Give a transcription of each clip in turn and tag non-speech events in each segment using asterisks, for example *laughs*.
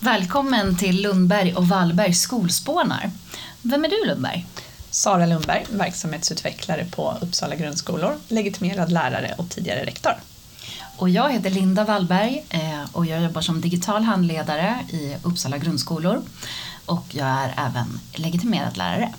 Välkommen till Lundberg och Wallberg skolspånar. Vem är du Lundberg? Sara Lundberg, verksamhetsutvecklare på Uppsala grundskolor, legitimerad lärare och tidigare rektor. Och jag heter Linda Wallberg eh, och jag jobbar som digital handledare i Uppsala grundskolor och jag är även legitimerad lärare.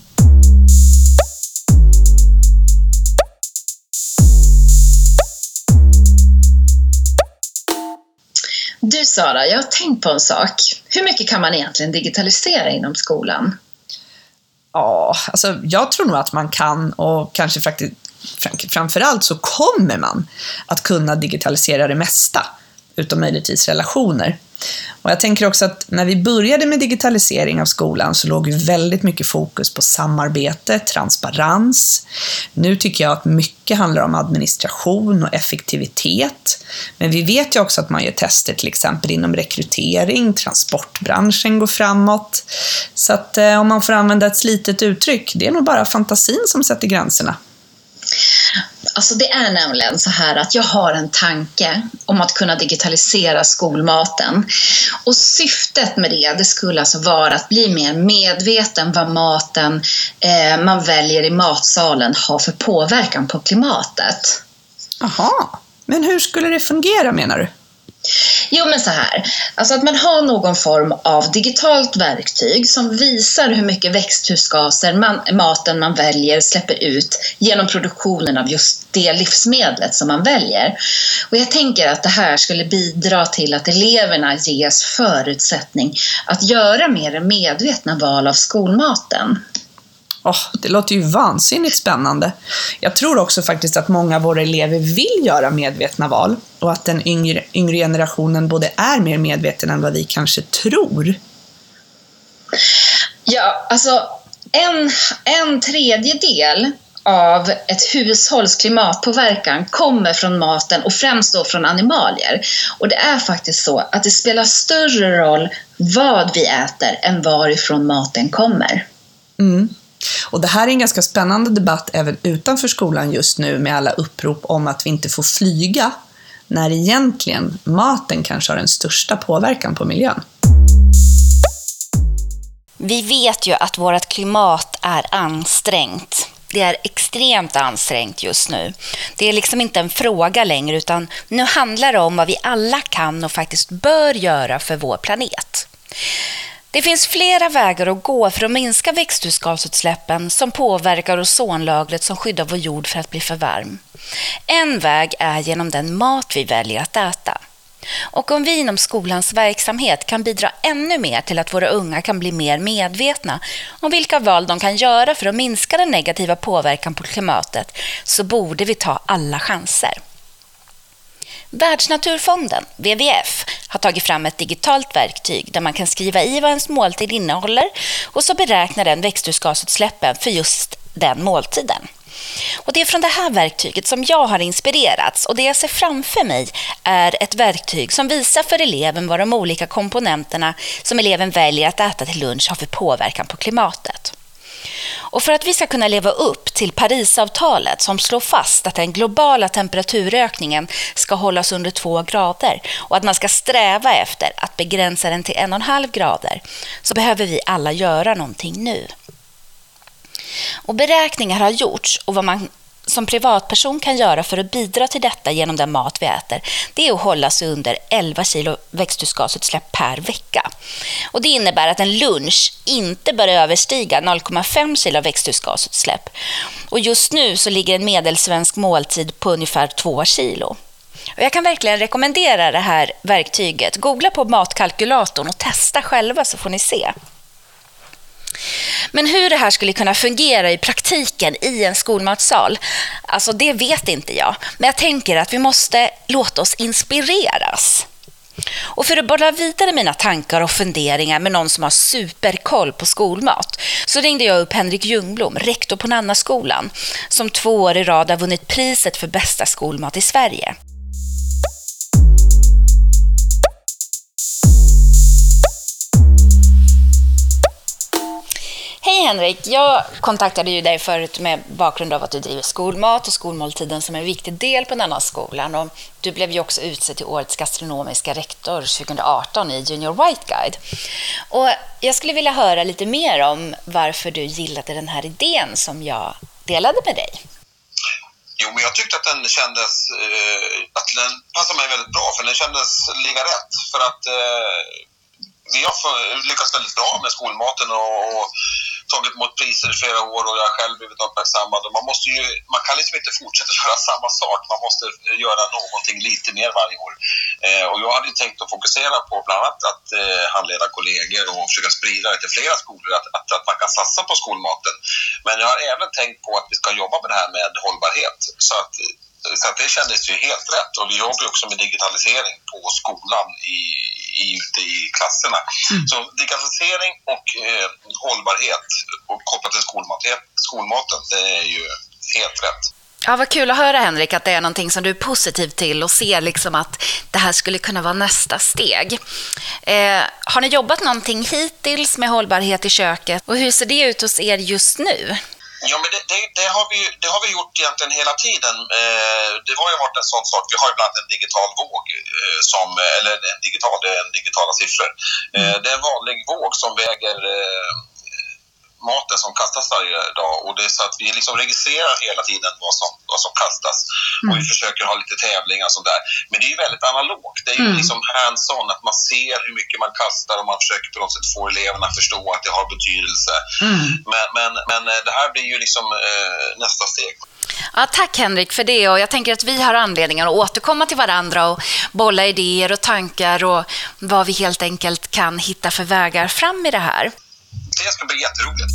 Du Sara, jag har tänkt på en sak. Hur mycket kan man egentligen digitalisera inom skolan? Ja, alltså jag tror nog att man kan och kanske faktiskt framförallt så kommer man att kunna digitalisera det mesta, utom möjligtvis relationer. Och jag tänker också att när vi började med digitalisering av skolan så låg väldigt mycket fokus på samarbete, transparens. Nu tycker jag att mycket handlar om administration och effektivitet. Men vi vet ju också att man gör tester till exempel inom rekrytering, transportbranschen går framåt. Så att eh, om man får använda ett slitet uttryck, det är nog bara fantasin som sätter gränserna. Alltså det är nämligen så här att jag har en tanke om att kunna digitalisera skolmaten. Och syftet med det, det skulle alltså vara att bli mer medveten vad maten eh, man väljer i matsalen har för påverkan på klimatet. Aha, men hur skulle det fungera menar du? Jo, men så här. Alltså att man har någon form av digitalt verktyg som visar hur mycket växthusgaser man, maten man väljer släpper ut genom produktionen av just det livsmedlet som man väljer. Och jag tänker att det här skulle bidra till att eleverna ges förutsättning att göra mer medvetna val av skolmaten. Oh, det låter ju vansinnigt spännande. Jag tror också faktiskt att många av våra elever vill göra medvetna val och att den yngre, yngre generationen både är mer medveten än vad vi kanske tror. Ja, alltså en, en tredjedel av ett hushålls klimatpåverkan kommer från maten och främst då från animalier. Och det är faktiskt så att det spelar större roll vad vi äter än varifrån maten kommer. Mm. Och det här är en ganska spännande debatt även utanför skolan just nu med alla upprop om att vi inte får flyga, när egentligen maten kanske har den största påverkan på miljön. Vi vet ju att vårt klimat är ansträngt. Det är extremt ansträngt just nu. Det är liksom inte en fråga längre, utan nu handlar det om vad vi alla kan och faktiskt bör göra för vår planet. Det finns flera vägar att gå för att minska växthusgasutsläppen som påverkar ozonlagret som skyddar vår jord för att bli för varm. En väg är genom den mat vi väljer att äta. Och om vi inom skolans verksamhet kan bidra ännu mer till att våra unga kan bli mer medvetna om vilka val de kan göra för att minska den negativa påverkan på klimatet så borde vi ta alla chanser. Världsnaturfonden, WWF, har tagit fram ett digitalt verktyg där man kan skriva i vad ens måltid innehåller och så beräknar den växthusgasutsläppen för just den måltiden. Och det är från det här verktyget som jag har inspirerats och det jag ser framför mig är ett verktyg som visar för eleven vad de olika komponenterna som eleven väljer att äta till lunch har för påverkan på klimatet. Och för att vi ska kunna leva upp till Parisavtalet som slår fast att den globala temperaturökningen ska hållas under två grader och att man ska sträva efter att begränsa den till en och en halv grader så behöver vi alla göra någonting nu. Och beräkningar har gjorts och vad man som privatperson kan göra för att bidra till detta genom den mat vi äter, det är att hålla sig under 11 kilo växthusgasutsläpp per vecka. Och det innebär att en lunch inte bör överstiga 0,5 kilo växthusgasutsläpp. Och just nu så ligger en medelsvensk måltid på ungefär 2 kilo. Och jag kan verkligen rekommendera det här verktyget. Googla på matkalkylatorn och testa själva så får ni se. Men hur det här skulle kunna fungera i praktiken i en skolmatsal, alltså det vet inte jag. Men jag tänker att vi måste låta oss inspireras. Och för att bolla vidare mina tankar och funderingar med någon som har superkoll på skolmat så ringde jag upp Henrik Ljungblom, rektor på Nannaskolan, som två år i rad har vunnit priset för bästa skolmat i Sverige. Henrik, jag kontaktade ju dig förut med bakgrund av att du driver skolmat och skolmåltiden som en viktig del på denna skolan. Och du blev ju också utsedd till årets gastronomiska rektor 2018 i Junior White Guide. Och jag skulle vilja höra lite mer om varför du gillade den här idén som jag delade med dig. Jo, men jag tyckte att den kändes, eh, att den passade mig väldigt bra, för den kändes ligga rätt. För att eh, vi har lyckats väldigt bra med skolmaten och, och tagit emot priser i flera år och jag har själv blivit uppmärksammad. Och man, måste ju, man kan liksom inte fortsätta *laughs* göra samma sak, man måste eh, göra någonting lite mer varje år. Eh, och jag hade tänkt att fokusera på bland annat att eh, handleda kollegor och försöka sprida det till flera skolor, att, att, att, man kan satsa på skolmaten. Men jag har även tänkt på att vi ska jobba med det här med hållbarhet. Så att så att det kändes ju helt rätt. Och vi jobbar ju också med digitalisering på skolan i, i, ute i klasserna. Mm. Så digitalisering och eh, hållbarhet och kopplat till skolmat, skolmaten, det är ju helt rätt. Ja, vad kul att höra Henrik att det är någonting som du är positiv till och ser liksom att det här skulle kunna vara nästa steg. Eh, har ni jobbat någonting hittills med hållbarhet i köket och hur ser det ut hos er just nu? Ja, men det, det, det, har vi, det har vi gjort egentligen hela tiden. Eh, det har ju varit en sån sak. Vi har ju bland annat en digital våg, eh, som, eller en digital, det är en digitala siffror. Eh, mm. det är en vanlig våg som väger maten som kastas varje dag och det är så att vi liksom registrerar hela tiden vad som, vad som kastas mm. och vi försöker ha lite tävlingar och sånt där. Men det är ju väldigt analogt. Det är ju mm. liksom hands-on, att man ser hur mycket man kastar och man försöker på något sätt få eleverna att förstå att det har betydelse. Mm. Men, men, men eh, det här blir ju liksom eh, nästa steg. Ja, tack Henrik för det och jag tänker att vi har anledning att återkomma till varandra och bolla idéer och tankar och vad vi helt enkelt kan hitta för vägar fram i det här. Det ska bli jätteroligt.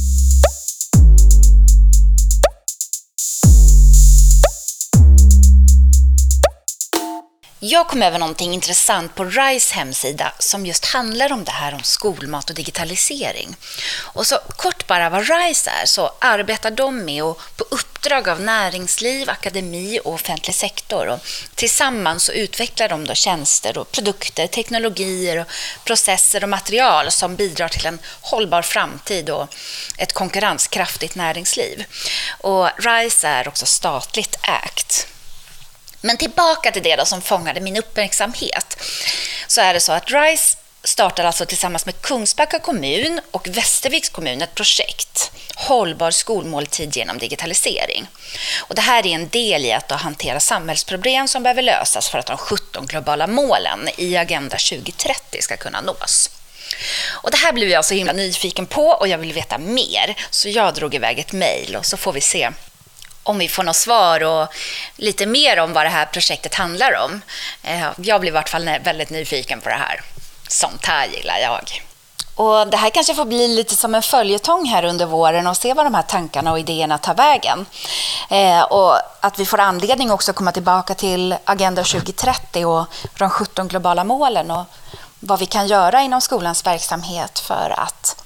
Jag kom över någonting intressant på RISE hemsida som just handlar om det här om skolmat och digitalisering. Och så kort bara vad RISE är, så arbetar de med att på uppdrag av näringsliv, akademi och offentlig sektor. Och tillsammans så utvecklar de då tjänster och produkter, teknologier, och processer och material som bidrar till en hållbar framtid och ett konkurrenskraftigt näringsliv. Och RISE är också statligt ägt. Men tillbaka till det då som fångade min uppmärksamhet. Så är det så att RISE startar alltså tillsammans med Kungsbacka kommun och Västerviks kommun ett projekt, Hållbar skolmåltid genom digitalisering. Och det här är en del i att hantera samhällsproblem som behöver lösas för att de 17 globala målen i Agenda 2030 ska kunna nås. Och det här blev jag så himla nyfiken på och jag vill veta mer, så jag drog iväg ett mejl och så får vi se om vi får något svar och lite mer om vad det här projektet handlar om. Eh, jag blir i vart fall väldigt nyfiken på det här. Sånt här gillar jag. Och Det här kanske får bli lite som en följetong här under våren och se vad de här tankarna och idéerna tar vägen. Eh, och att vi får anledning också att komma tillbaka till Agenda 2030 och de 17 globala målen och vad vi kan göra inom skolans verksamhet för att,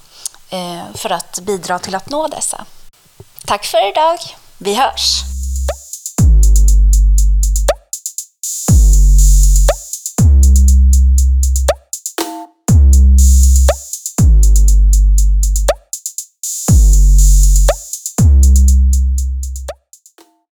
eh, för att bidra till att nå dessa. Tack för idag! Vi hörs!